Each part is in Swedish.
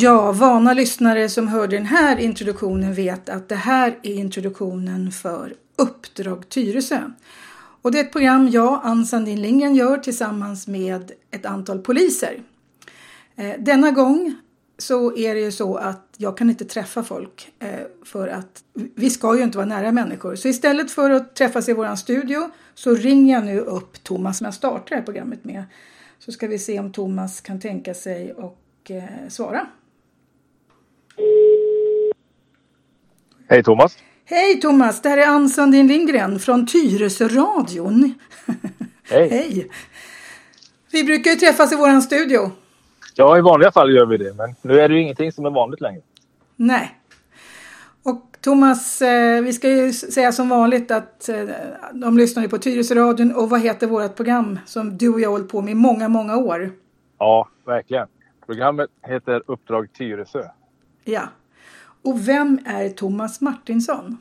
Ja, vana lyssnare som hörde den här introduktionen vet att det här är introduktionen för Uppdrag Tyresö. Och det är ett program jag, Ann Sandin Lindgren, gör tillsammans med ett antal poliser. Eh, denna gång så är det ju så att jag kan inte träffa folk eh, för att vi ska ju inte vara nära människor. Så istället för att träffas i våran studio så ringer jag nu upp Thomas som jag startar det här programmet med. Så ska vi se om Thomas kan tänka sig och eh, svara. Hej Thomas! Hej Thomas! Det här är Ann Sandin Lindgren från Tyresö-radion. Hej! Hej! Vi brukar ju träffas i våran studio. Ja, i vanliga fall gör vi det, men nu är det ju ingenting som är vanligt längre. Nej. Och Thomas, eh, vi ska ju säga som vanligt att eh, de lyssnar ju på Tyresö-radion och vad heter vårt program som du och jag har hållit på med i många, många år? Ja, verkligen. Programmet heter Uppdrag Tyresö. Ja. Och vem är Thomas Martinsson?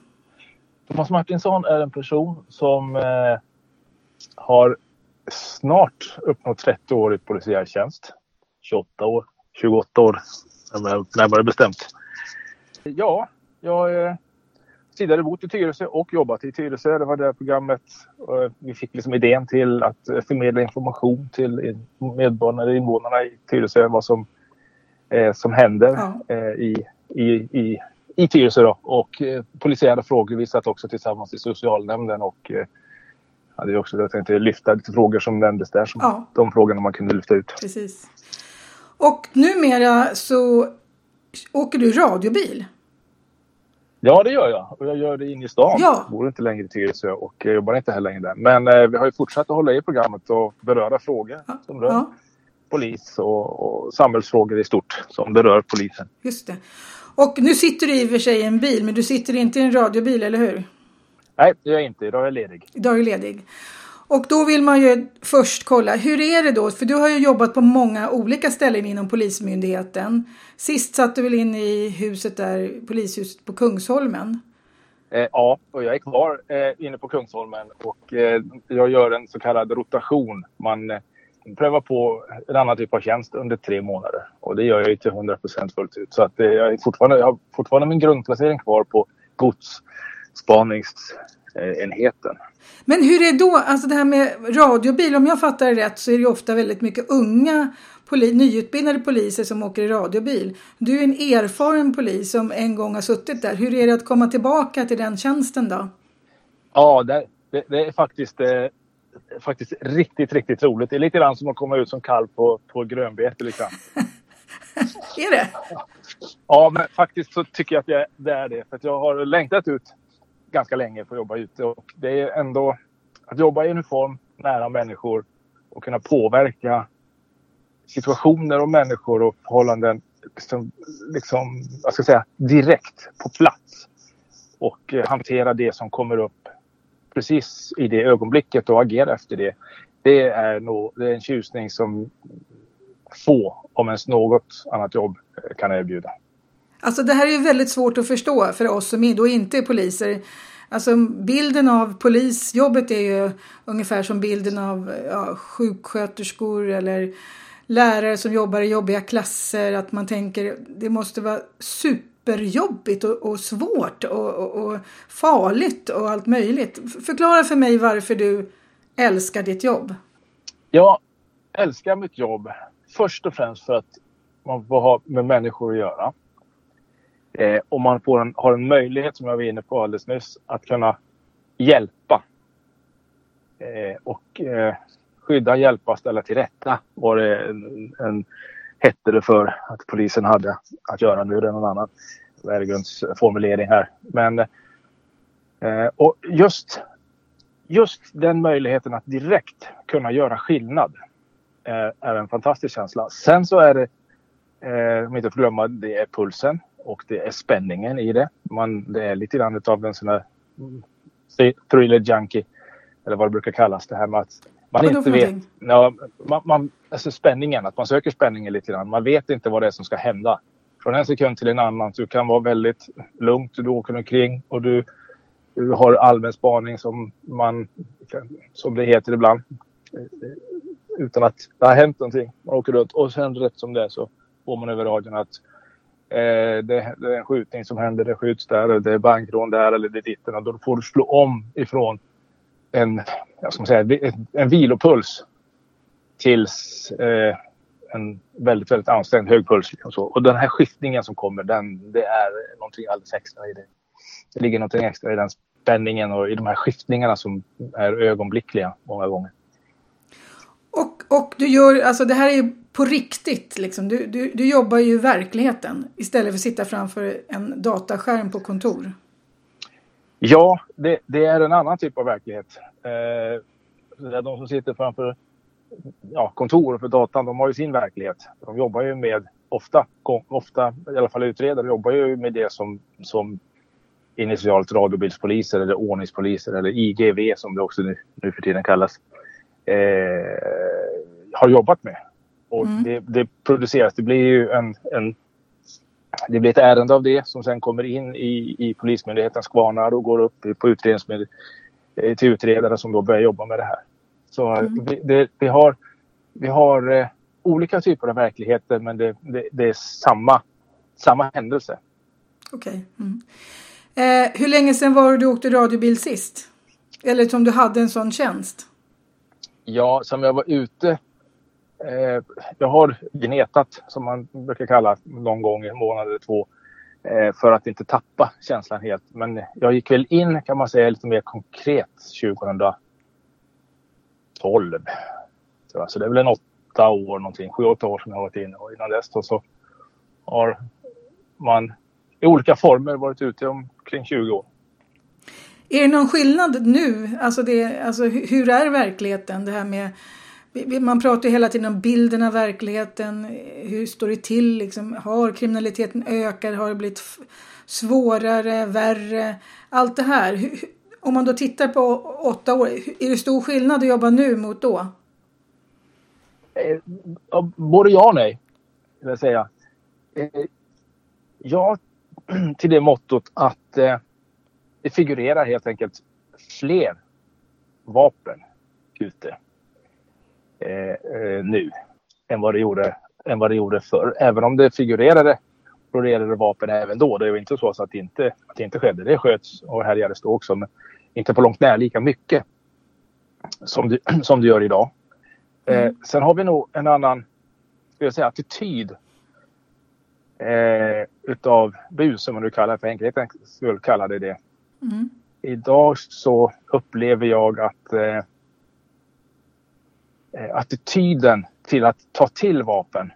Thomas Martinsson är en person som eh, har snart uppnått 30 år i polisiär tjänst. 28 år, 28 år närmare bestämt. Ja, jag är tidigare bott i Tyresö och jobbat i Tyresö. Det var det programmet. Vi fick liksom idén till att förmedla information till medborgarna, invånarna i Tyresö vad som, eh, som händer ja. eh, i, i, i, i Tyresö. Då. Och eh, polisiära frågor. Vi satt också tillsammans i socialnämnden och eh, hade också jag tänkte lyfta lite frågor som nämndes där. Som ja. De frågorna man kunde lyfta ut. Precis. Och numera så åker du radiobil. Ja, det gör jag. Och jag gör det inne i stan. Ja. Jag bor inte längre i Tyresö och jag jobbar inte heller längre där. Men eh, vi har ju fortsatt att hålla i programmet och beröra frågor ja. som rör ja. polis och, och samhällsfrågor i stort som berör polisen. Just det. Och nu sitter du i och för sig i en bil, men du sitter inte i en radiobil, eller hur? Nej, det gör jag inte. Idag är jag ledig. Idag är du ledig. Och då vill man ju först kolla, hur är det då? För du har ju jobbat på många olika ställen inom Polismyndigheten. Sist satt du väl in i huset där, polishuset på Kungsholmen? Eh, ja, och jag är kvar eh, inne på Kungsholmen och eh, jag gör en så kallad rotation. Man prövar på en annan typ av tjänst under tre månader och det gör jag ju till 100 procent fullt ut. Så att, jag, är fortfarande, jag har fortfarande min grundplacering kvar på godsspaningsenheten. Men hur är då, alltså det här med radiobil, om jag fattar det rätt så är det ofta väldigt mycket unga poli nyutbildade poliser som åker i radiobil. Du är en erfaren polis som en gång har suttit där. Hur är det att komma tillbaka till den tjänsten då? Ja, det, det, det är faktiskt, eh, faktiskt riktigt, riktigt roligt. Det är lite grann som att komma ut som kalv på, på grönbete. Liksom. är det? Ja, men faktiskt så tycker jag att det, det är det. För att jag har längtat ut ganska länge för att jobba ute. Och det är ändå att jobba i uniform nära människor och kunna påverka situationer och människor och förhållanden liksom, liksom vad ska jag säga, direkt på plats. Och eh, hantera det som kommer upp precis i det ögonblicket och agera efter det. Det är, nog, det är en tjusning som få, om ens något annat jobb, eh, kan erbjuda. Alltså det här är ju väldigt svårt att förstå för oss som då inte är poliser. Alltså bilden av polisjobbet är ju ungefär som bilden av ja, sjuksköterskor eller lärare som jobbar i jobbiga klasser. Att man tänker det måste vara superjobbigt och, och svårt och, och, och, farligt och allt möjligt. Förklara för mig varför du älskar ditt jobb. Jag älskar mitt jobb först och främst för att man får ha med människor att göra. Eh, och man får en, har en möjlighet, som jag var inne på alldeles nyss, att kunna hjälpa. Eh, och eh, skydda, hjälpa, ställa till rätta var det en, en, hette det för att polisen hade att göra. Nu är det någon annan värdegrundsformulering här. Men eh, och just, just den möjligheten att direkt kunna göra skillnad eh, är en fantastisk känsla. Sen så är det, eh, om inte får glömma, det är pulsen och det är spänningen i det. Man, det är lite grann av en sån här mm, thriller junkie eller vad det brukar kallas. Det här med att man Vadå inte vet. Ja, man, man, alltså spänningen, att man söker spänningen lite grann. Man vet inte vad det är som ska hända. Från en sekund till en annan. Du kan vara väldigt lugnt. Du åker omkring och du, du har allmän spaning som man, som det heter ibland. Utan att det har hänt någonting. Man åker runt och sen rätt som det är så får man över radion att Eh, det, det, är en skjutning som händer, det skjuts där, det är bankrån där eller det är ditten. Då får du slå om ifrån en, jag ska säga, en vilopuls tills eh, en väldigt, väldigt ansträngd hög puls. Liksom så. Och den här skiftningen som kommer, den, det är någonting alldeles extra i det. Det ligger någonting extra i den spänningen och i de här skiftningarna som är ögonblickliga många gånger. Och, och du gör, alltså det här är ju på riktigt liksom. Du, du, du jobbar ju i verkligheten istället för att sitta framför en dataskärm på kontor. Ja, det, det är en annan typ av verklighet. Eh, de som sitter framför ja, kontor för datan, de har ju sin verklighet. De jobbar ju med, ofta, ofta i alla fall utredare, jobbar ju med det som, som initialt radiobildspoliser eller ordningspoliser eller IGV som det också nu, nu för tiden kallas, eh, har jobbat med. Och mm. det, det, produceras, det blir ju en, en, det blir ett ärende av det som sen kommer in i, i Polismyndighetens kvarnar och går upp på utredningsmed, eh, till utredare som då börjar jobba med det här. Så mm. vi, det, vi, har, vi har eh, olika typer av verkligheter men det, det, det är samma, samma händelse. Okej. Okay. Mm. Eh, hur länge sedan var det du åkte radiobil sist? Eller som du hade en sån tjänst? Ja, som jag var ute. Eh, jag har gnetat, som man brukar kalla någon gång i en månad eller två. Eh, för att inte tappa känslan helt. Men jag gick väl in, kan man säga, lite mer konkret 2012. Så det är väl en åtta år någonting, sju, åtta år som jag har varit inne. Och innan dess så har man i olika former varit ute omkring 20 år. Är det någon skillnad nu? Alltså, det, alltså hur är verkligheten? Det här med, man pratar ju hela tiden om bilden av verkligheten. Hur står det till? Liksom, har kriminaliteten ökat? Har det blivit svårare, värre? Allt det här. Om man då tittar på åtta år, är det stor skillnad att jobba nu mot då? Eh, både ja och nej, vill jag säga. Eh, ja, till det mottot att eh, det figurerar helt enkelt fler vapen ute eh, eh, nu än vad det gjorde, än vad det gjorde förr. Även om det figurerade florerade vapen även då. Det var inte så att det inte, att det inte skedde. Det sköts och härjades då också. Men inte på långt när lika mycket som det, som det gör idag. Eh, mm. Eh, sen har vi nog en annan ska jag säga, attityd eh, utav bus, som man nu kallar det för enkelhetens skull kallar det det. Mm. Idag så upplever jag att eh, attityden till att ta till vapen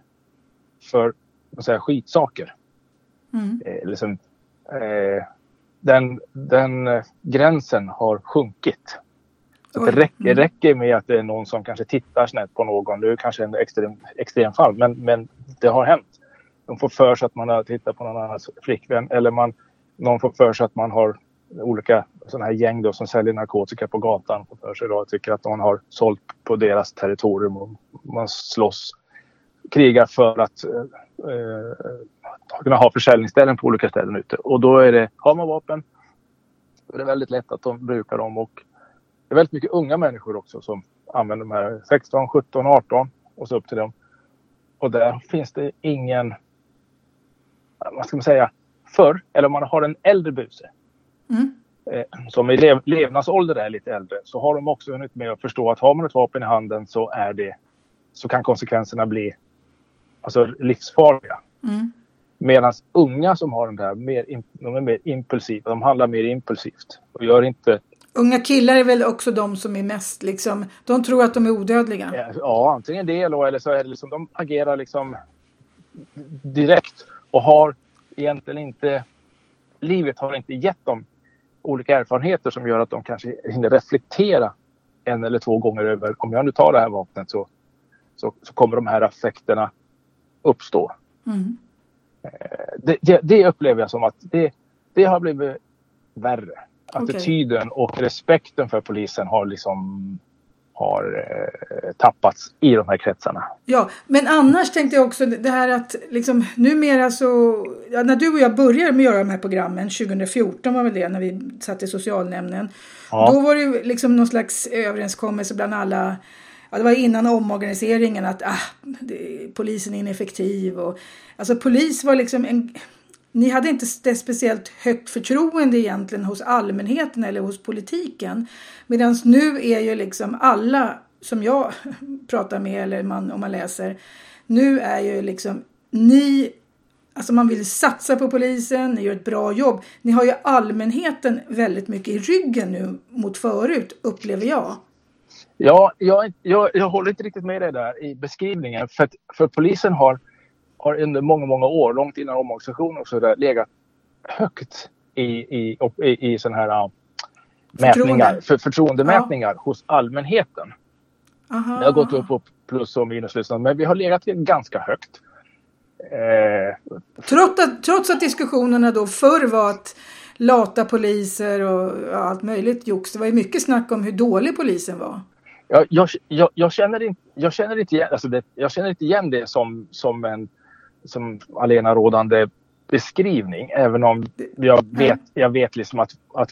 för att säga, skitsaker. Mm. Eh, liksom, eh, den, den eh, gränsen har sjunkit. Så det räcker, mm. räcker med att det är någon som kanske tittar snett på någon. Det är kanske en extrem, extremfall, men, men det har hänt de får för sig att man har tittat på någon annans flickvän eller man, någon får för sig att man har olika sådana här gäng då som säljer narkotika på gatan får för sig då tycker att någon har sålt på deras territorium och man slåss, krigar för att eh, eh, kunna ha försäljningsställen på olika ställen ute. Och då är det, har man vapen, då är det väldigt lätt att de brukar dem och det är väldigt mycket unga människor också som använder de här 16, 17, 18 och så upp till dem. Och där finns det ingen vad ska man säga, förr, eller om man har en äldre buse mm. eh, som i lev levnadsålder är lite äldre, så har de också hunnit med att förstå att har man ett vapen i handen så är det så kan konsekvenserna bli alltså, livsfarliga. Mm. Medan unga som har den där, mer de är mer impulsiva. De handlar mer impulsivt och gör inte... Unga killar är väl också de som är mest liksom, de tror att de är odödliga? Ja, antingen det eller så är det liksom, de agerar liksom direkt och har egentligen inte... Livet har inte gett dem olika erfarenheter som gör att de kanske hinner reflektera en eller två gånger över om jag nu tar det här vapnet så, så, så kommer de här affekterna uppstå. Mm. Eh, det, det, det, upplever jag som att det, det har blivit värre. Attityden okay. och respekten för polisen har liksom har eh, tappats i de här kretsarna. Ja, men annars tänkte jag också det här att liksom numera så, ja, när du och jag började med att göra de här programmen, 2014 var väl det när vi satt i socialnämnden. Ja. Då var det liksom någon slags överenskommelse bland alla ja, det var innan omorganiseringen att ah, det, polisen är ineffektiv och alltså polis var liksom en ni hade inte speciellt högt förtroende egentligen hos allmänheten eller hos politiken. Medan nu är ju liksom alla som jag pratar med eller man, om man läser. Nu är ju liksom ni Alltså man vill satsa på polisen, ni gör ett bra jobb. Ni har ju allmänheten väldigt mycket i ryggen nu mot förut, upplever jag. Ja, jag, jag, jag håller inte riktigt med dig där i beskrivningen. För, att, för polisen har, har under många, många år, långt innan omorganisationen och så där, legat högt i, i, i, i sådana här uh, mätningar, för, förtroendemätningar ja. hos allmänheten. Aha. Det har gått upp på plus och minuslistan, men vi har legat ganska högt. Eh. Trots, att, trots att diskussionerna då förr var att lata poliser och allt möjligt jox. Det var ju mycket snack om hur dålig polisen var. Jag, jag, jag, jag känner, inte, jag, känner inte igen, alltså det, jag känner inte igen det som, som en som alenarådande beskrivning. Även om jag vet, jag vet liksom att, att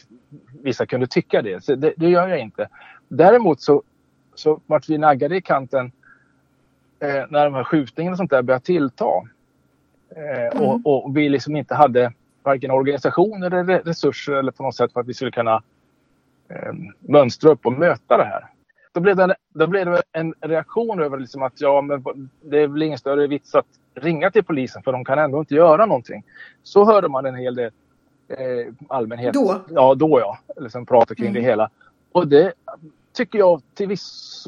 vissa kunde tycka det. Så det. det gör jag inte. Däremot så, så vart vi naggade i kanten eh, när de här skjutningarna och sånt där började tillta. Eh, mm. och, och, vi liksom inte hade varken organisationer eller resurser eller på något sätt för att vi skulle kunna eh, mönstra upp och möta det här. Då blev det, då blev det en reaktion över liksom att ja, men det är väl ingen större vits att ringa till polisen för de kan ändå inte göra någonting. Så hörde man en hel del eh, allmänhet. Då? Ja, då ja. Liksom prata kring mm. det hela. Och det tycker jag till viss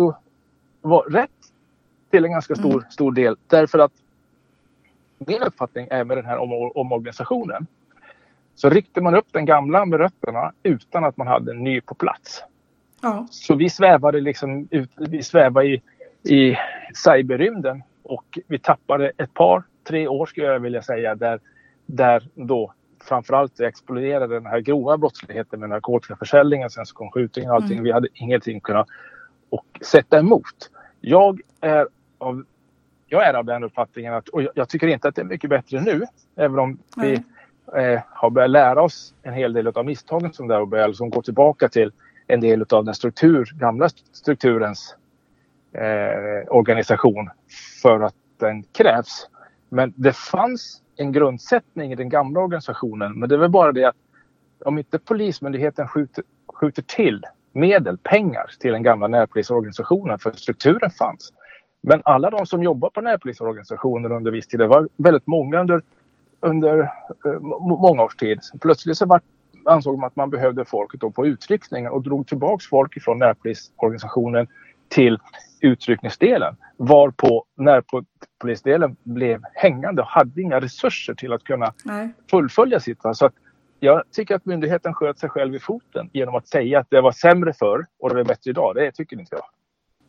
var rätt till en ganska stor, mm. stor del. Därför att min uppfattning är med den här om omorganisationen så ryckte man upp den gamla med rötterna utan att man hade en ny på plats. Ja. Så vi svävade liksom ut, vi svävade i, i cyberrymden och vi tappade ett par, tre år skulle jag vilja säga där, där då framförallt exploderade den här grova brottsligheten med narkotikaförsäljningen. Sen så kom skjutningen och allting. Mm. Vi hade ingenting kunnat och sätta emot. Jag är av, jag är av den uppfattningen att, och jag, tycker inte att det är mycket bättre nu, även om mm. vi eh, har börjat lära oss en hel del av misstagen som där och börjat liksom gå tillbaka till en del av den struktur, gamla strukturens eh, organisation för att den krävs. Men det fanns en grundsättning i den gamla organisationen. Men det är väl bara det att om inte Polismyndigheten skjuter, skjuter till medel, pengar till den gamla närpolisorganisationen, för strukturen fanns. Men alla de som jobbar på närpolisorganisationen under viss tid, det var väldigt många under, under eh, många års tid. Plötsligt så var, ansåg man att man behövde folket då på utryckningar och drog tillbaks folk ifrån närpolisorganisationen till utryckningsdelen. Varpå närpolisdelen blev hängande och hade inga resurser till att kunna Nej. fullfölja sitt. Så att jag tycker att myndigheten sköt sig själv i foten genom att säga att det var sämre förr och det var bättre idag. Det tycker inte jag.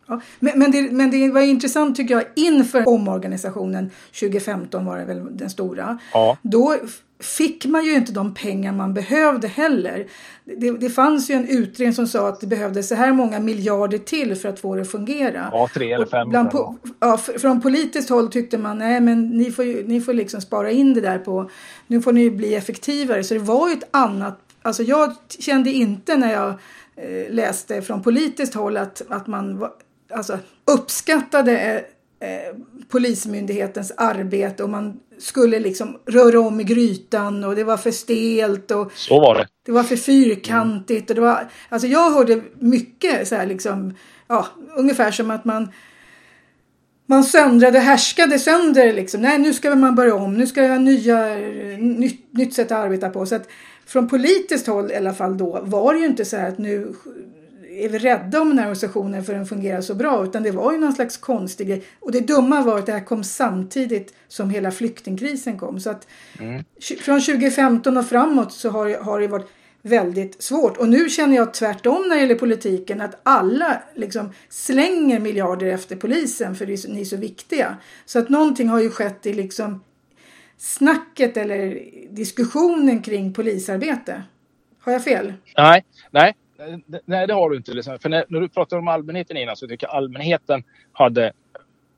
Ja, men, men, det, men det var intressant tycker jag inför omorganisationen 2015 var det väl den stora. Ja. Då fick man ju inte de pengar man behövde heller. Det, det fanns ju en utredning som sa att det behövdes så här många miljarder till för att få det att fungera. Ja, tre eller fem. Bland po- ja, från politiskt håll tyckte man nej men ni får, ju, ni får liksom spara in det där på, nu får ni bli effektivare. Så det var ju ett annat, alltså jag kände inte när jag eh, läste från politiskt håll att, att man alltså, uppskattade eh, eh, Polismyndighetens arbete och man skulle liksom röra om i grytan och det var för stelt och så var det. det var för fyrkantigt. Och det var, alltså jag hörde mycket så här liksom, ja, ungefär som att man man söndrade, härskade sönder liksom. Nej, nu ska man börja om. Nu ska jag ha nya, nytt, nytt sätt att arbeta på. Så att från politiskt håll i alla fall då var det ju inte så här att nu är vi rädda om den här organisationen för den fungerar så bra. Utan det var ju någon slags konstig grej. Och det dumma var att det här kom samtidigt som hela flyktingkrisen kom. Så att mm. från 2015 och framåt så har, har det varit väldigt svårt. Och nu känner jag tvärtom när det gäller politiken att alla liksom slänger miljarder efter polisen för ni är så viktiga. Så att någonting har ju skett i liksom snacket eller diskussionen kring polisarbete. Har jag fel? Nej, nej nej, det har du inte. Liksom. För när, när, du pratar om allmänheten innan så tycker jag allmänheten hade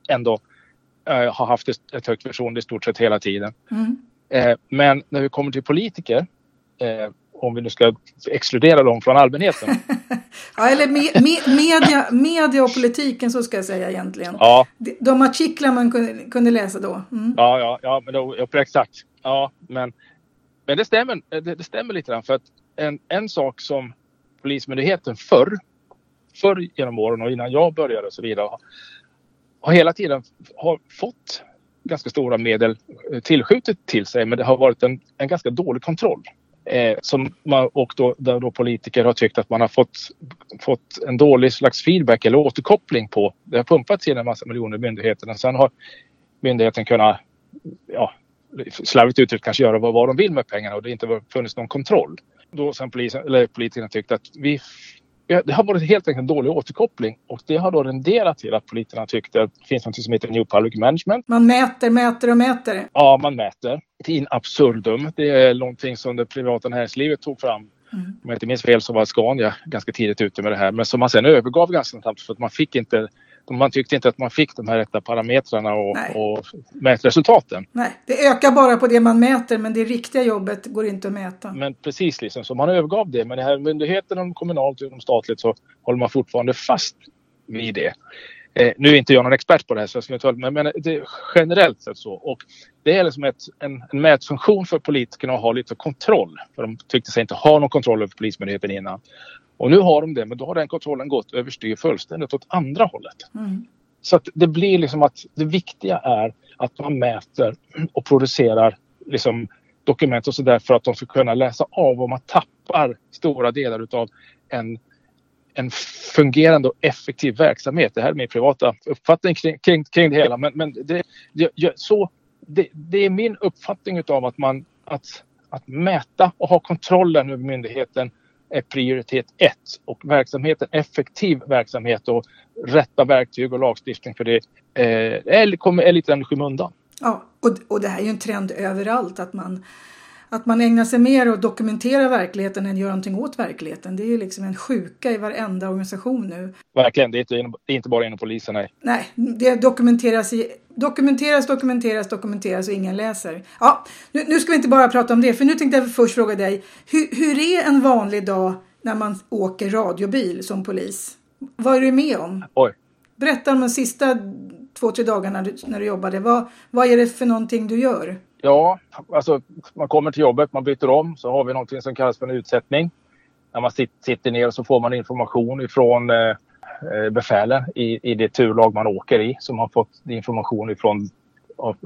ändå äh, har haft ett, ett högt förtroende i stort sett hela tiden. Mm. Eh, men när vi kommer till politiker eh, om vi nu ska exkludera dem från allmänheten. ja, eller me, me, media, media och politiken så ska jag säga egentligen. Ja. De, de artiklar man kunde, kunde läsa då. Mm. Ja, ja, ja, men då, ja, exakt. Ja, men, men det stämmer, det, det stämmer lite grann för att en, en sak som Polismyndigheten förr, förr genom åren och innan jag började och så vidare har hela tiden har fått ganska stora medel eh, tillskjutet till sig men det har varit en, en ganska dålig kontroll. Eh, som man, och då, där då politiker har tyckt att man har fått, fått en dålig slags feedback eller återkoppling på. Det har pumpats in en massa miljoner i myndigheterna. Sen har myndigheten kunnat, ja, slarvigt uttryckt kanske göra vad, vad de vill med pengarna och det inte funnits någon kontroll. Då sen polisen, eller politikerna tyckte att vi det har varit helt enkelt en dålig återkoppling och det har då renderat till att politikerna tyckte att det finns något som heter New Public Management. Man mäter, mäter och mäter. Ja, man mäter. In absurdum. Det är någonting som det privata näringslivet tog fram. Mm. Om jag inte minns fel så var Scania ganska tidigt ute med det här men som man sen övergav ganska snabbt för att man fick inte man tyckte inte att man fick de här rätta parametrarna och, och mätresultaten. Nej, det ökar bara på det man mäter men det riktiga jobbet går inte att mäta. Men precis liksom, så man övergav det. Men i här myndigheten, om kommunalt och statligt så håller man fortfarande fast vid det. Eh, nu är inte jag någon expert på det här så jag ska inte men, men det är generellt sett så. Och det är liksom ett, en, en mätfunktion för politikerna att ha lite kontroll. För de tyckte sig inte ha någon kontroll över Polismyndigheten innan. Och nu har de det, men då har den kontrollen gått överstyr fullständigt åt andra hållet. Mm. Så att det blir liksom att det viktiga är att man mäter och producerar liksom dokument och sådär för att de ska kunna läsa av om man tappar stora delar utav en, en fungerande och effektiv verksamhet. Det här är min privata uppfattning kring, kring, kring det hela. Men, men det, det, så, det, det är min uppfattning utav att man att, att mäta och ha kontrollen över myndigheten är prioritet ett och verksamheten, effektiv verksamhet och rätta verktyg och lagstiftning för det eh, är, kommer, är lite i skymundan. Ja, och, och det här är ju en trend överallt att man att man ägnar sig mer åt att dokumentera verkligheten än göra någonting åt verkligheten. Det är liksom en sjuka i varenda organisation nu. Verkligen, det är inte, det är inte bara inom polisen. Nej, nej det dokumenteras, i, dokumenteras, dokumenteras, dokumenteras och ingen läser. Ja, nu, nu, ska vi inte bara prata om det, för nu tänkte jag först fråga dig. Hur, hur är en vanlig dag när man åker radiobil som polis? Vad är du med om? Oj. Berätta om de sista två, tre dagarna när du, när du jobbade. Vad, vad är det för någonting du gör? Ja, alltså man kommer till jobbet, man byter om, så har vi någonting som kallas för en utsättning. När man sitter ner så får man information ifrån eh, eh, befälen i, i det turlag man åker i som har fått information ifrån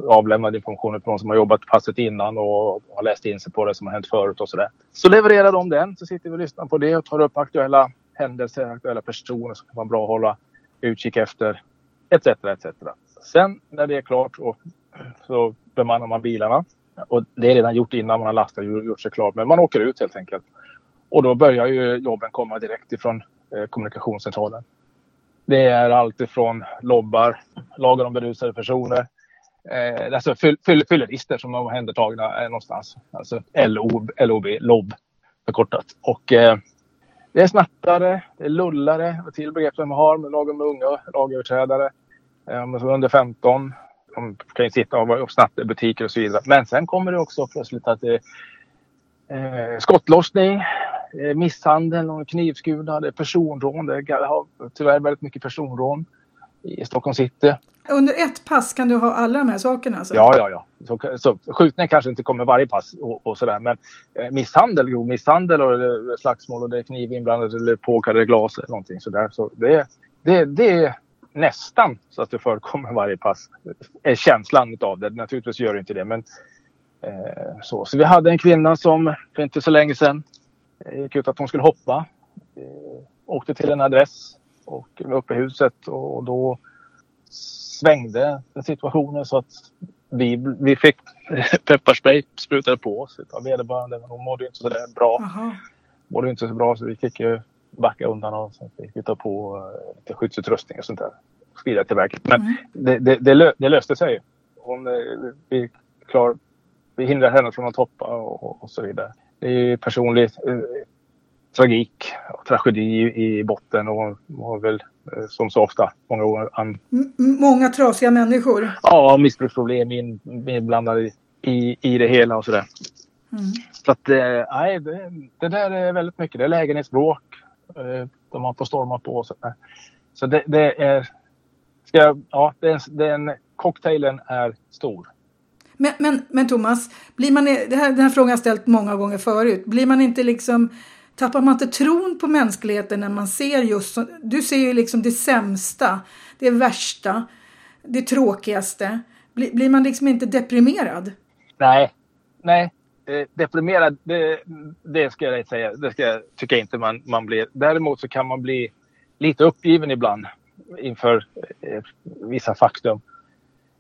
avlämnad information från som har jobbat passet innan och har läst in sig på det som har hänt förut och sådär. Så levererar de den, så sitter vi och lyssnar på det och tar upp aktuella händelser, aktuella personer som kan vara bra att hålla utkik efter, etc. etc. Sen när det är klart och, så bemannar man bilarna. Och det är redan gjort innan man har lastat och gjort sig klar. Men man åker ut helt enkelt. Och då börjar ju jobben komma direkt ifrån eh, kommunikationscentralen. Det är allt ifrån lobbar, lagar om berusade personer, eh, alltså fyll, fyll, fyllerister som är omhändertagna eh, någonstans. Alltså LOB, LOB, LOB förkortat. Och eh, det är snattare, det är lullare, till begrepp som man har med lagen om unga lagöverträdare. Eh, under 15, de kan ju sitta och snatta i butiker och så vidare. Men sen kommer det också plötsligt att det är eh, skottlossning, eh, misshandel, och knivskurna, det är personrån. Det är tyvärr väldigt mycket personrån i Stockholm city. Under ett pass kan du ha alla de här sakerna? Alltså? Ja, ja, ja. Så, så, skjutning kanske inte kommer varje pass och, och sådär. Men eh, misshandel, grov misshandel och slagsmål och det är kniv inblandad eller påkallade glas eller någonting sådär. Så det, det, det, nästan så att det förekommer varje pass. Är känslan av det. Naturligtvis gör det inte det. Men, eh, så. så vi hade en kvinna som för inte så länge sedan eh, gick ut att hon skulle hoppa. Eh, åkte till en adress och var uppe i huset och då svängde situationen så att vi, vi fick pepparspray sprutade på oss av vederbörande. Hon mådde inte så där bra. Aha. Mådde inte så bra så vi fick ju backa undan vi ta på uh, lite skyddsutrustning och sånt där. Vidare till verket. Men mm. det, det, det, lö, det, löste sig. Hon, eh, vi, klar, vi hindrade henne från att hoppa och, och så vidare. Det är ju personlig eh, tragik och tragedi i, botten och var väl eh, som så ofta många år. An... Många trasiga människor? Ja, missbruksproblem inblandade i, i, i det hela och sådär. Mm. Så att, eh, nej, det, det, där är väldigt mycket. Det är lägenhetsbråk. De har på stormar på. Så, så det, det är... Ska, ja, den, den cocktailen är stor. Men, men, men Thomas, blir man, det här, den här frågan har jag ställt många gånger förut. Blir man inte liksom, tappar man inte tron på mänskligheten när man ser just, du ser ju liksom det sämsta, det värsta, det tråkigaste. Blir, blir man liksom inte deprimerad? Nej, nej. Eh, deprimerad, det, det ska jag säga. Det ska jag, tycker jag inte man, man blir. Däremot så kan man bli lite uppgiven ibland inför eh, vissa faktum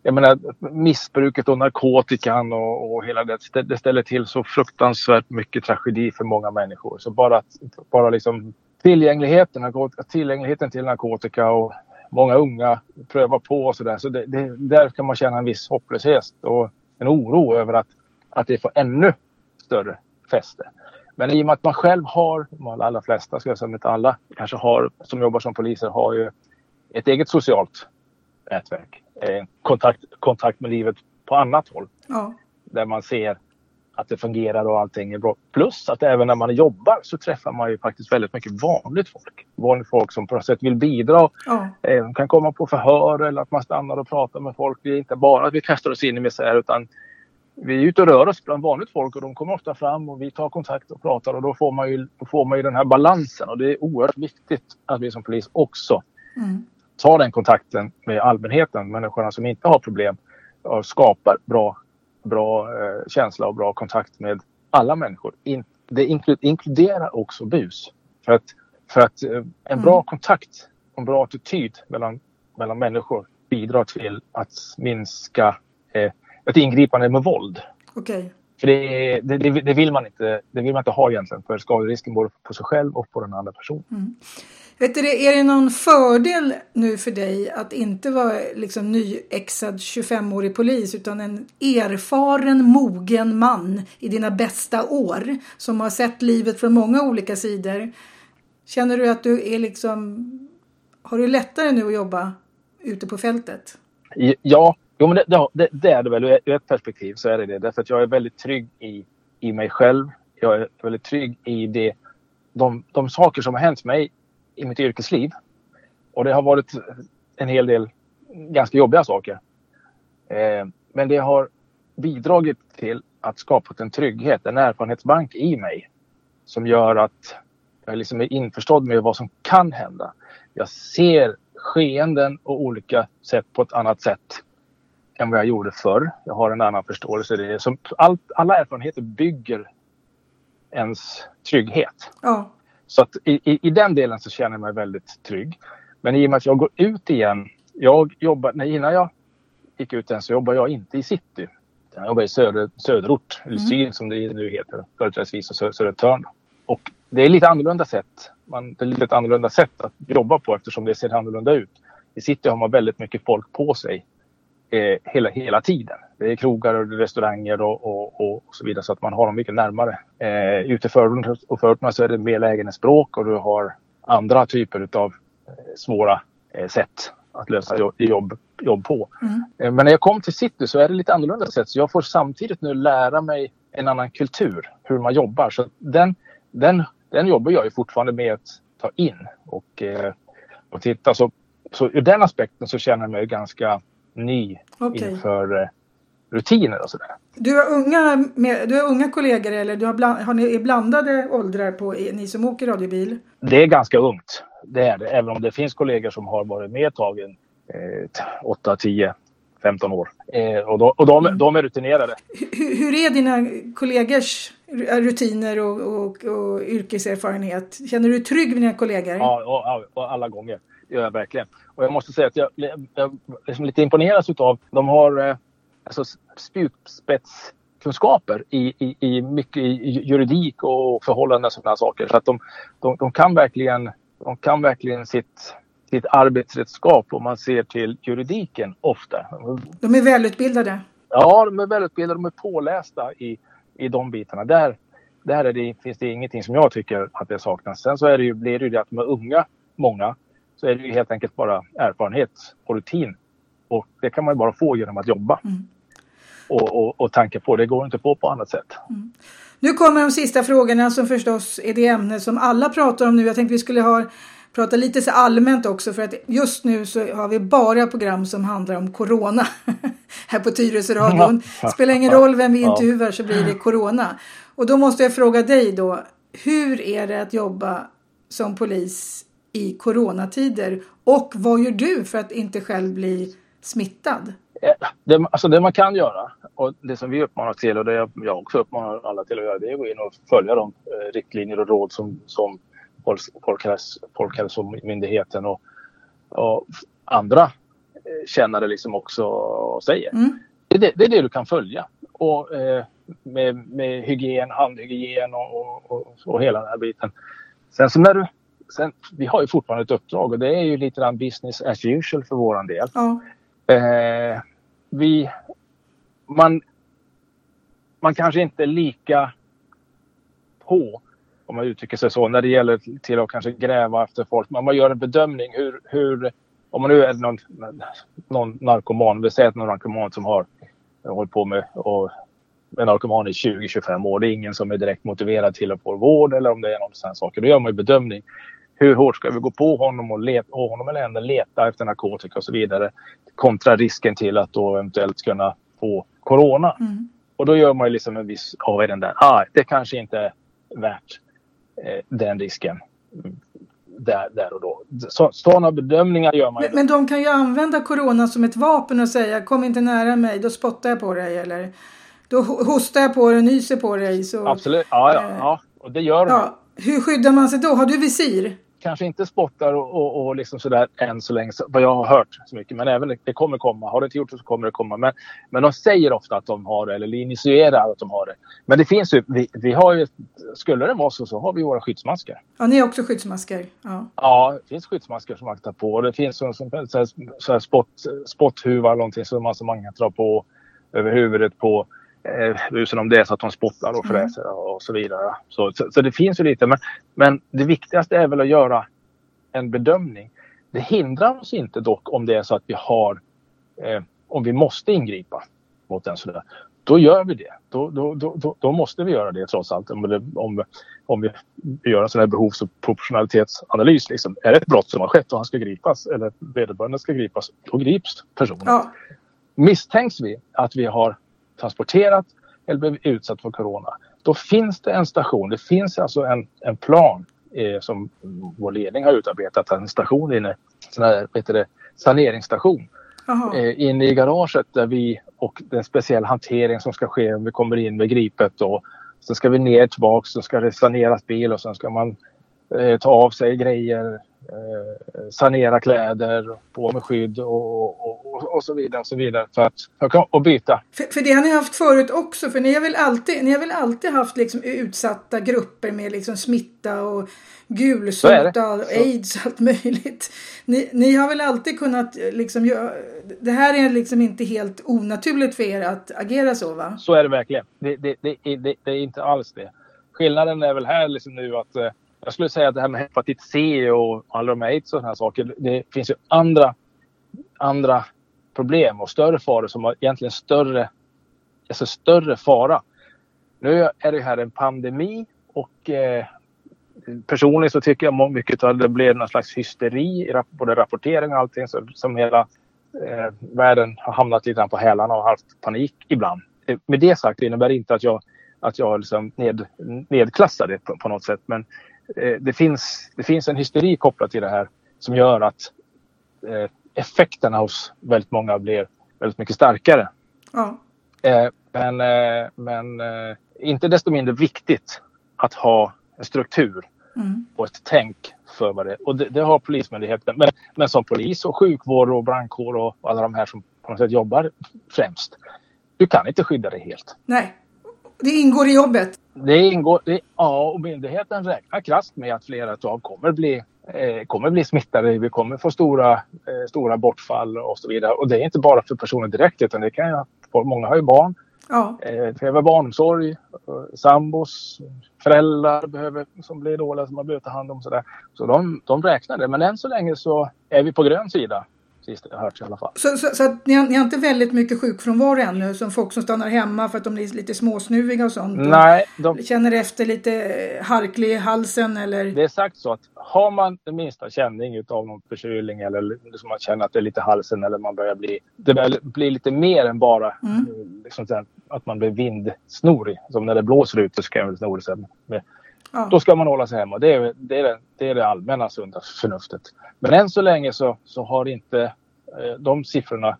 jag menar, missbruket och narkotikan och, och hela det, det ställer till så fruktansvärt mycket tragedi för många människor. Så bara, bara liksom tillgängligheten, tillgängligheten till narkotika och många unga prövar på och sådär. Så det, det, där kan man känna en viss hopplöshet och en oro över att, att det får ännu större fäste. Men i och med att man själv har, de allra flesta, ska jag säga, inte alla, kanske har, som jobbar som poliser, har ju ett eget socialt nätverk eh, kontakt, kontakt med livet på annat håll. Ja. Där man ser att det fungerar och allting är bra. Plus att även när man jobbar så träffar man ju faktiskt väldigt mycket vanligt folk. Vanligt folk som på något sätt vill bidra. Ja. Eh, kan komma på förhör eller att man stannar och pratar med folk. Det är inte bara att vi kastar oss in i misär utan vi är ute och rör oss bland vanligt folk och de kommer ofta fram och vi tar kontakt och pratar och då får man ju, får man ju den här balansen och det är oerhört viktigt att vi som polis också mm ta den kontakten med allmänheten, människorna som inte har problem och skapar bra, bra eh, känsla och bra kontakt med alla människor. In, det inkluderar också bus. För att, för att eh, en bra mm. kontakt och en bra attityd mellan, mellan människor bidrar till att minska eh, ett ingripande med våld. Okay. För det, det, det, vill man inte, det vill man inte ha egentligen för skaderisken både på sig själv och på den andra personen. Mm. Vet du, är det någon fördel nu för dig att inte vara liksom nyexad 25-årig polis utan en erfaren, mogen man i dina bästa år som har sett livet från många olika sidor? Känner du att du är liksom... Har du lättare nu att jobba ute på fältet? Ja, jo, men det, det, det är det väl. Ur ett perspektiv så är det det. Därför att jag är väldigt trygg i, i mig själv. Jag är väldigt trygg i det, de, de saker som har hänt mig i mitt yrkesliv. Och det har varit en hel del ganska jobbiga saker. Eh, men det har bidragit till att skapa en trygghet, en erfarenhetsbank i mig som gör att jag liksom är införstådd med vad som kan hända. Jag ser skeenden och olika sätt på ett annat sätt än vad jag gjorde förr. Jag har en annan förståelse. Det är som allt, alla erfarenheter bygger ens trygghet. Ja. Så att i, i, i, den delen så känner jag mig väldigt trygg. Men i och med att jag går ut igen. Jag jobbar, nej, innan jag gick ut igen så jobbade jag inte i city. Jag jobbade i söder, söderort, eller mm. syd som det nu heter, företrädesvis och Södertörn. Och det är lite annorlunda sätt. Man, det är lite annorlunda sätt att jobba på eftersom det ser annorlunda ut. I city har man väldigt mycket folk på sig eh, hela, hela tiden. Det är krogar och restauranger och, och, och, så vidare så att man har dem mycket närmare. Eh, ute i förorterna och förorterna så är det mer lägenhetsbråk och du har andra typer av eh, svåra eh, sätt att lösa jobb, jobb på. Mm. Eh, men när jag kom till city så är det lite annorlunda sätt. Så jag får samtidigt nu lära mig en annan kultur, hur man jobbar. Så den, den, den jobbar jag ju fortfarande med att ta in och, eh, och titta. Så, så ur den aspekten så känner jag mig ganska ny okay. inför eh, rutiner och sådär. Du har unga, med, du har unga kollegor eller du har, bland, har ni blandade åldrar på ni som åker radiobil? Det är ganska ungt. Det är det. Även om det finns kollegor som har varit med ett tag, eh, 8, 10, 15 år. Eh, och de, och de, mm. de är rutinerade. Hur, hur, är dina kollegors rutiner och, och, och, yrkeserfarenhet? Känner du dig trygg med dina kollegor? Ja, och, och alla gånger. Det gör jag verkligen. Och jag måste säga att jag, jag är liksom lite imponerad av de har eh, alltså spjutspetskunskaper i, i, i mycket i juridik och förhållanden och sådana saker. Så att de, de, de, kan verkligen, de kan verkligen sitt, sitt arbetsredskap om man ser till juridiken ofta. De är välutbildade? Ja, de är välutbildade. De är pålästa i, i de bitarna. Där, där är det, finns det ingenting som jag tycker att det saknas. Sen så är det ju, blir det ju det att de är unga, många, så är det ju helt enkelt bara erfarenhet och rutin. Och det kan man ju bara få genom att jobba. Mm. och, och, och tanke på. Det går inte på på annat sätt. Mm. Nu kommer de sista frågorna som förstås är det ämne som alla pratar om nu. Jag tänkte vi skulle ha prata lite så allmänt också för att just nu så har vi bara program som handlar om Corona här på Tyresöradion. Spelar ingen roll vem vi intervjuar så blir det Corona. Och då måste jag fråga dig då, hur är det att jobba som polis i coronatider och vad gör du för att inte själv bli smittad? Det, alltså det man kan göra och det som vi uppmanar till och det jag också uppmanar alla till att göra det är att gå in och följa de eh, riktlinjer och råd som, som Folkhäls Folkhälsomyndigheten och, och andra eh, kännare liksom också säger. Mm. Det, det, det, är det du kan följa. Och, eh, med, med hygien, handhygien och, och, och, hela den här biten. Sen så när du, sen, vi har ju fortfarande ett uppdrag och det är ju lite grann business as usual för våran del. Ja. Eh, vi, man, man kanske inte är lika på om man uttrycker sig så, när det gäller till att kanske gräva efter folk. Men man gör en bedömning hur, hur om man nu är någon, någon narkoman, vi säger att någon narkoman som har hållit på med och med narkoman i 20-25 år. Det är ingen som är direkt motiverad till att få vård eller om det är någon sån saker. Då gör man ju bedömning. Hur hårt ska vi gå på honom och leta, och honom eller henne leta efter narkotika och så vidare kontra risken till att då eventuellt kunna få corona. Mm. Och då gör man ju liksom en viss avvägning där. Ah, det kanske inte är värt Eh, den risken där, där och då. Så, sådana bedömningar gör man men, men de kan ju använda corona som ett vapen och säga kom inte nära mig, då spottar jag på dig eller då hostar jag på dig och nyser på dig. Så, Absolut, ja, ja, äh, ja. och det gör ja. Hur skyddar man sig då? Har du visir? Kanske inte spottar och, och, och liksom sådär än så länge, vad jag har hört så mycket. Men även det kommer komma. Har det inte gjort det så kommer det komma. Men, men de säger ofta att de har det eller initierar att de har det. Men det finns ju, vi, vi har ju, skulle det vara så, så har vi våra skyddsmasker. Ja, ni har också skyddsmasker? Ja, ja det finns skyddsmasker som man kan ta på. Och det finns så, så, så, så här spott, spotthuvar, någonting som man, som man kan ta på över huvudet på eh, om det är så att de spottar och mm. fräser mm. och så vidare. Så, så, så, det finns ju lite. Men, men det viktigaste är väl att göra en bedömning. Det hindrar oss inte dock om det är så att vi har, eh, om vi måste ingripa mot en sådär. Då gör vi det. Då, då, då, då måste vi göra det trots allt. Om, det, om, om vi gör en sån här behovs och proportionalitetsanalys. Liksom. Är det ett brott som har skett och han ska gripas eller vederbörande ska gripas, då grips personen. Ja. Misstänks vi att vi har transporterat eller blivit utsatt för corona. Då finns det en station, det finns alltså en, en plan eh, som vår ledning har utarbetat, en station inne, sån här, heter det, saneringsstation. Eh, inne i garaget där vi och den speciella hantering som ska ske om vi kommer in med gripet och sen ska vi ner tillbaks, så ska det saneras bil och sen ska man eh, ta av sig grejer, sanera kläder, på med skydd och, och, och, så vidare och så vidare för att för, och byta. För, för det har ni haft förut också för ni har väl alltid, ni har väl alltid haft liksom utsatta grupper med liksom smitta och gulsota och aids och allt möjligt. Ni, ni har väl alltid kunnat liksom göra, det här är liksom inte helt onaturligt för er att agera så va? Så är det verkligen. Det, det, det, det, det är inte alls det. Skillnaden är väl här liksom nu att eh, jag skulle säga att det här med hepatit C och alla de här aids och sådana saker. Det finns ju andra, andra problem och större faror som har egentligen större, alltså större fara. Nu är det här en pandemi och eh, personligen så tycker jag mycket att det blev någon slags hysteri i både rapportering och allting så, som hela eh, världen har hamnat lite på hälarna och haft panik ibland. Eh, med det sagt innebär det inte att jag, att jag liksom ned, nedklassar det på, på något sätt. Men det, finns, det finns en hysteri kopplat till det här som gör att eh, effekterna hos väldigt många blir väldigt mycket starkare. Ja. Eh, men, men inte desto mindre viktigt att ha en struktur mm. och ett tänk för vad det är. Och det, det, har Polismyndigheten. Men, men som polis och sjukvård och brandkår och alla de här som på något sätt jobbar främst. Du kan inte skydda dig helt. Nej, det ingår i jobbet. Det ingår, det, ja, och myndigheten räknar krasst med att flera av kommer bli, eh, kommer bli smittade. Vi kommer få stora, eh, stora bortfall och så vidare. Och det är inte bara för personer direkt utan det kan ju, många har ju barn. Ja. Eh, behöver barnomsorg, sambos, föräldrar behöver, som blir dåliga som man behöver ta hand om. Så, där. så de, de räknar det. Men än så länge så är vi på grön sida Sist jag hört i alla fall. Så, så, så att ni, har, ni har inte väldigt mycket sjukfrånvaro ännu? Som folk som stannar hemma för att de blir lite småsnuviga och sånt? Nej, de, känner efter lite eh, harklig i halsen eller? det är sagt så att har man den minsta känning utav någon förkylning eller liksom man känner att det är lite halsen eller man börjar bli, det börjar bli lite mer än bara Mm. liksom att man blir vindsnorig. Som när det blåser ut så ska jag väl snorig Ja. Då ska man hålla sig hemma. Det är det, är det, det, är det allmänna sunda förnuftet. Men än så länge så, så har inte eh, de siffrorna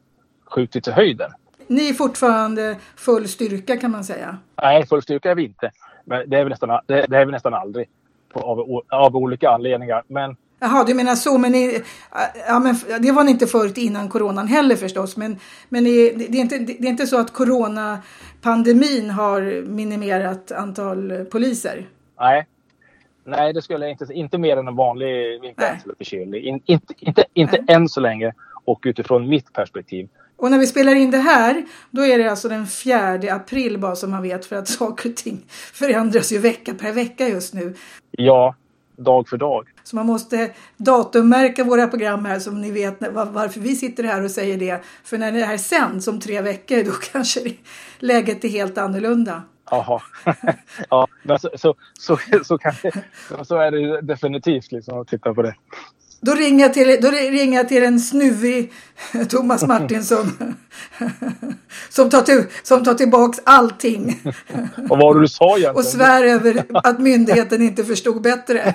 skjutit i höjden. Ni är fortfarande full styrka kan man säga. Nej, full styrka är vi inte. Men det är vi nästan, det, det är vi nästan aldrig. På, av, av olika anledningar. Men Jaha, du menar så, men, ni, ja, men det var ni inte förut innan coronan heller förstås. Men, men ni, det, är inte, det är inte så att coronapandemin har minimerat antal poliser? Nej. Nej, det skulle jag inte Inte mer än en vanlig influensa eller förkylning. In, inte inte, inte än så länge. Och utifrån mitt perspektiv. Och när vi spelar in det här, då är det alltså den 4 april bara som man vet för att saker och ting förändras ju vecka per vecka just nu. Ja, dag för dag. Så man måste datummärka våra program här som ni vet varför vi sitter här och säger det. För när det här sänds om tre veckor då kanske läget är helt annorlunda. Jaha. ja, så, så, så, så, kan det, så är det definitivt liksom att titta på det. Då ringer jag till, då ringer jag till en snuvig Thomas Martinsson som tar, till, som tar tillbaks allting Och vad du sa egentligen? och svär över att myndigheten inte förstod bättre.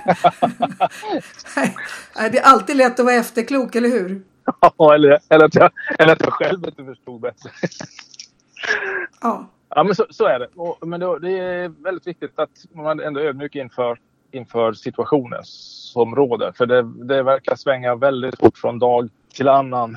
Nej, det är alltid lätt att vara efterklok, eller hur? Ja, eller, eller, att jag, eller att jag själv inte förstod bättre. Ja. Ja, men så, så är det. Och, men då, det är väldigt viktigt att man ändå är ödmjuk inför, inför situationen som råder. För det, det verkar svänga väldigt fort från dag till annan.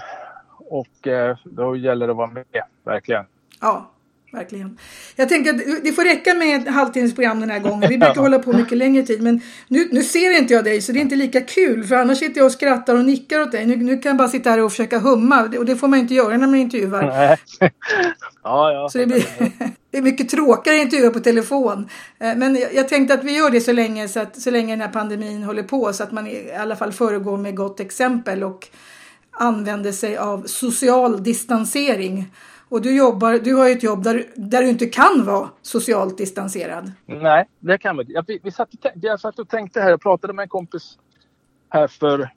Och eh, då gäller det att vara med, verkligen. Ja, verkligen. Jag tänker att det får räcka med ett halvtimmesprogram den här gången. Vi brukar hålla på mycket längre tid. Men nu, nu ser inte jag dig så det är inte lika kul. För annars sitter jag och skrattar och nickar åt dig. Nu, nu kan jag bara sitta här och försöka humma. Och det får man inte göra när man intervjuar. Nej. ja, ja. Så det blir det är mycket tråkigare att intervjua på telefon. Eh, Men jag, jag tänkte att vi gör det så länge, så, att, så länge den här pandemin håller på. Så att man i alla fall föregår med gott exempel. Och använder sig av social distansering. Och du, jobbar, du har ju ett jobb där, där du inte kan vara socialt distanserad. Nej, det kan man inte. Jag, vi, vi satt och tänkte, jag satt och tänkte här. Jag pratade med en kompis här för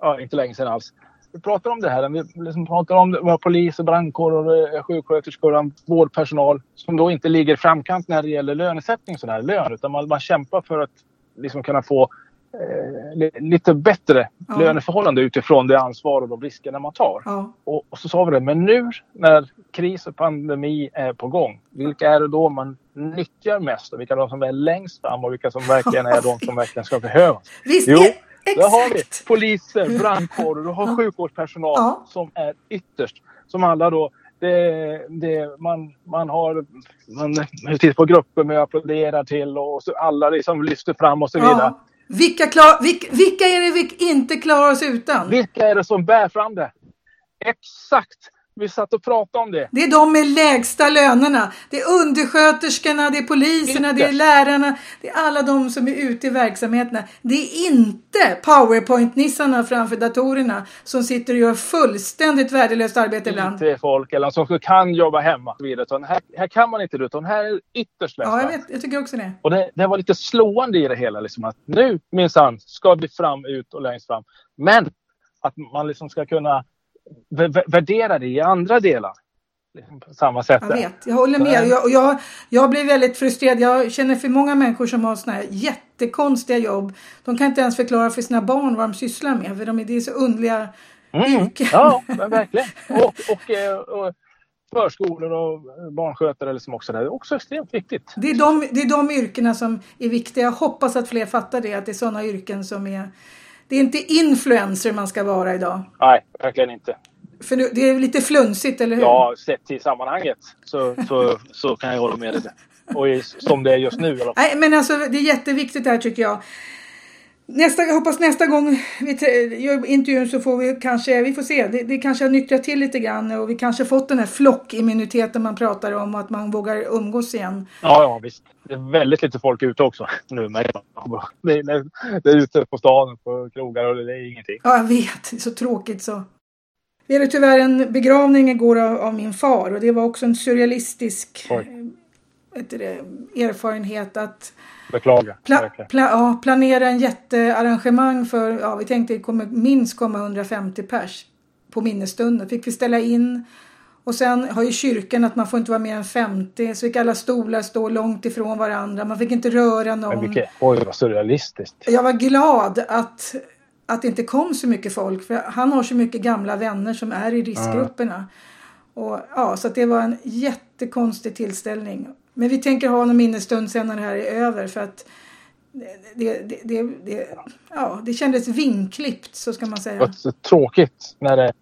ja, inte länge sedan alls. Vi pratade om det här. Vi liksom pratade om det, våra polis, brandkår, och eh, sjuksköterskor vårdpersonal som då inte ligger i framkant när det gäller lönesättning, sån här lön, utan man, man kämpar för att liksom kunna få eh, li- lite bättre Ja. löneförhållande utifrån det ansvar och de riskerna man tar. Ja. Och, och så sa vi det, men nu när kris och pandemi är på gång, vilka är det då man nyttjar mest? Och vilka är de som är längst fram och vilka som verkligen är de som verkligen ska behövas? Visst, Jo, e- Där har vi exakt! poliser, brandkårer, du har sjukvårdspersonal Ja. som är ytterst. Som alla då, det, det, man, man har man tittar på grupper med applåderar till och så alla liksom lyfter fram och så vidare. Ja. Vilka, klar, vilka, vilka är det vi inte klarar oss utan? Vilka är det som bär fram det? Exakt! Vi satt och pratade om det. Det är de med lägsta lönerna. Det är undersköterskorna, det är poliserna, det är lärarna. Det är alla de som är ute i verksamheterna. Det är inte powerpoint-nissarna framför datorerna som sitter och gör fullständigt värdelöst arbete ibland. IT-folk eller som kan jobba hemma. Utan här, här kan man inte det, utan här är ytterst lätt Ja, jag vet. Jag tycker också det. Och det, det var lite slående i det hela. Liksom, att nu minsann ska vi fram, ut och längst fram. Men att man liksom ska kunna värdera det i andra delar. På samma sätt. Jag vet. Jag håller med. Jag, jag, jag blir väldigt frustrerad. Jag känner för många människor som har såna här jättekonstiga jobb. De kan inte ens förklara för sina barn vad de sysslar med. För de är, det är så underliga Mm. yrken. Ja, verkligen. Och, och, eh, och förskolor och barnskötare liksom också. Det är också extremt viktigt. Det är, de, det är de yrkena som är viktiga. Jag hoppas att fler fattar det. Att det är sådana yrken som är... Det är inte influencer man ska vara idag. Nej, verkligen inte. För det är lite flumsigt, eller hur? Ja, sett till sammanhanget så, så, så kan jag hålla med dig. Och som det är just nu. Nej, men alltså det är jätteviktigt det här tycker jag. Nästa, jag hoppas nästa gång vi gör intervjun så får vi kanske, vi får se, det, det kanske har nyttjat till lite grann och vi kanske fått den här flockimmuniteten man pratar om och att man vågar umgås igen. Ja, ja visst. Det är väldigt lite folk ute också nu. Men det, är, det är ute på stan, på krogar och det är ingenting. Ja, jag vet, det är så tråkigt så. Vi hade tyvärr en begravning igår av, av min far och det var också en surrealistisk Oj. Det, erfarenhet att Beklagar. pla, pla, ja, planera en jättearrangemang för, ja vi tänkte det kommer minst komma 150 pers på minnesstunden. Fick vi ställa in och sen har ju kyrkan att man får inte vara mer än 50 så fick alla stolar stå långt ifrån varandra. Man fick inte röra Men någon. vilket, oj, vad surrealistiskt. Jag var glad att, att det inte kom så mycket folk. För han har så mycket gamla vänner som är i riskgrupperna. Och, ja, så att det var en jättekonstig tillställning. Men vi tänker ha en minnesstund sen när det här är över. För att det, det, det, det, ja, det kändes vinklippt så ska man säga. tråkigt när det,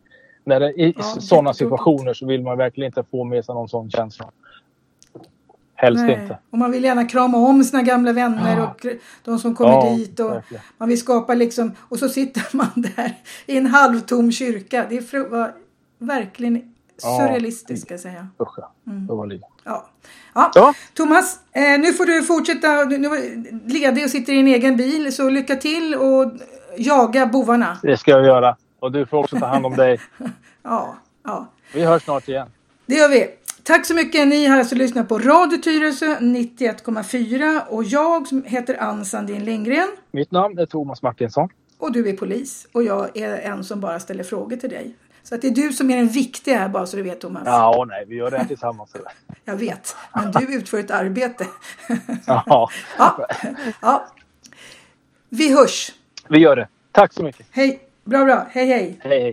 när det i Ja, sådana situationer så vill man verkligen inte få med sig någon sån känsla. Helst Nej. inte. Och man vill gärna krama om sina gamla vänner Ja. och de som kommer Ja, dit. Och verkligen. man vill skapa liksom, och så sitter man där i en halvtom kyrka. Det var verkligen Ja. surrealistiskt ska jag säga. Usch. Mm. Det var livet. Ja. Ja. Ja, Thomas, eh, nu får du fortsätta. Nu är ledig och sitter i en egen bil. Så lycka till och jaga bovarna. det ska jag göra. Och du får också ta hand om dig. Ja, ja. Vi hörs snart igen. Det gör vi. Tack så mycket. Ni har alltså lyssnat på Radio Tyresö 91,4 och jag som heter Ann Sandin Lindgren Mitt namn är Thomas Martinsson. och du är polis och jag är en som bara ställer frågor till dig. Så att det är du som är den viktiga här bara så du vet Thomas. Ja, åh, nej, vi gör det här tillsammans. Jag vet, men du utför ett arbete. Ja, ja. ja. Vi hörs. vi gör det. Tack så mycket. Hej. Bra, bra. Hej, hej. Hej, hej.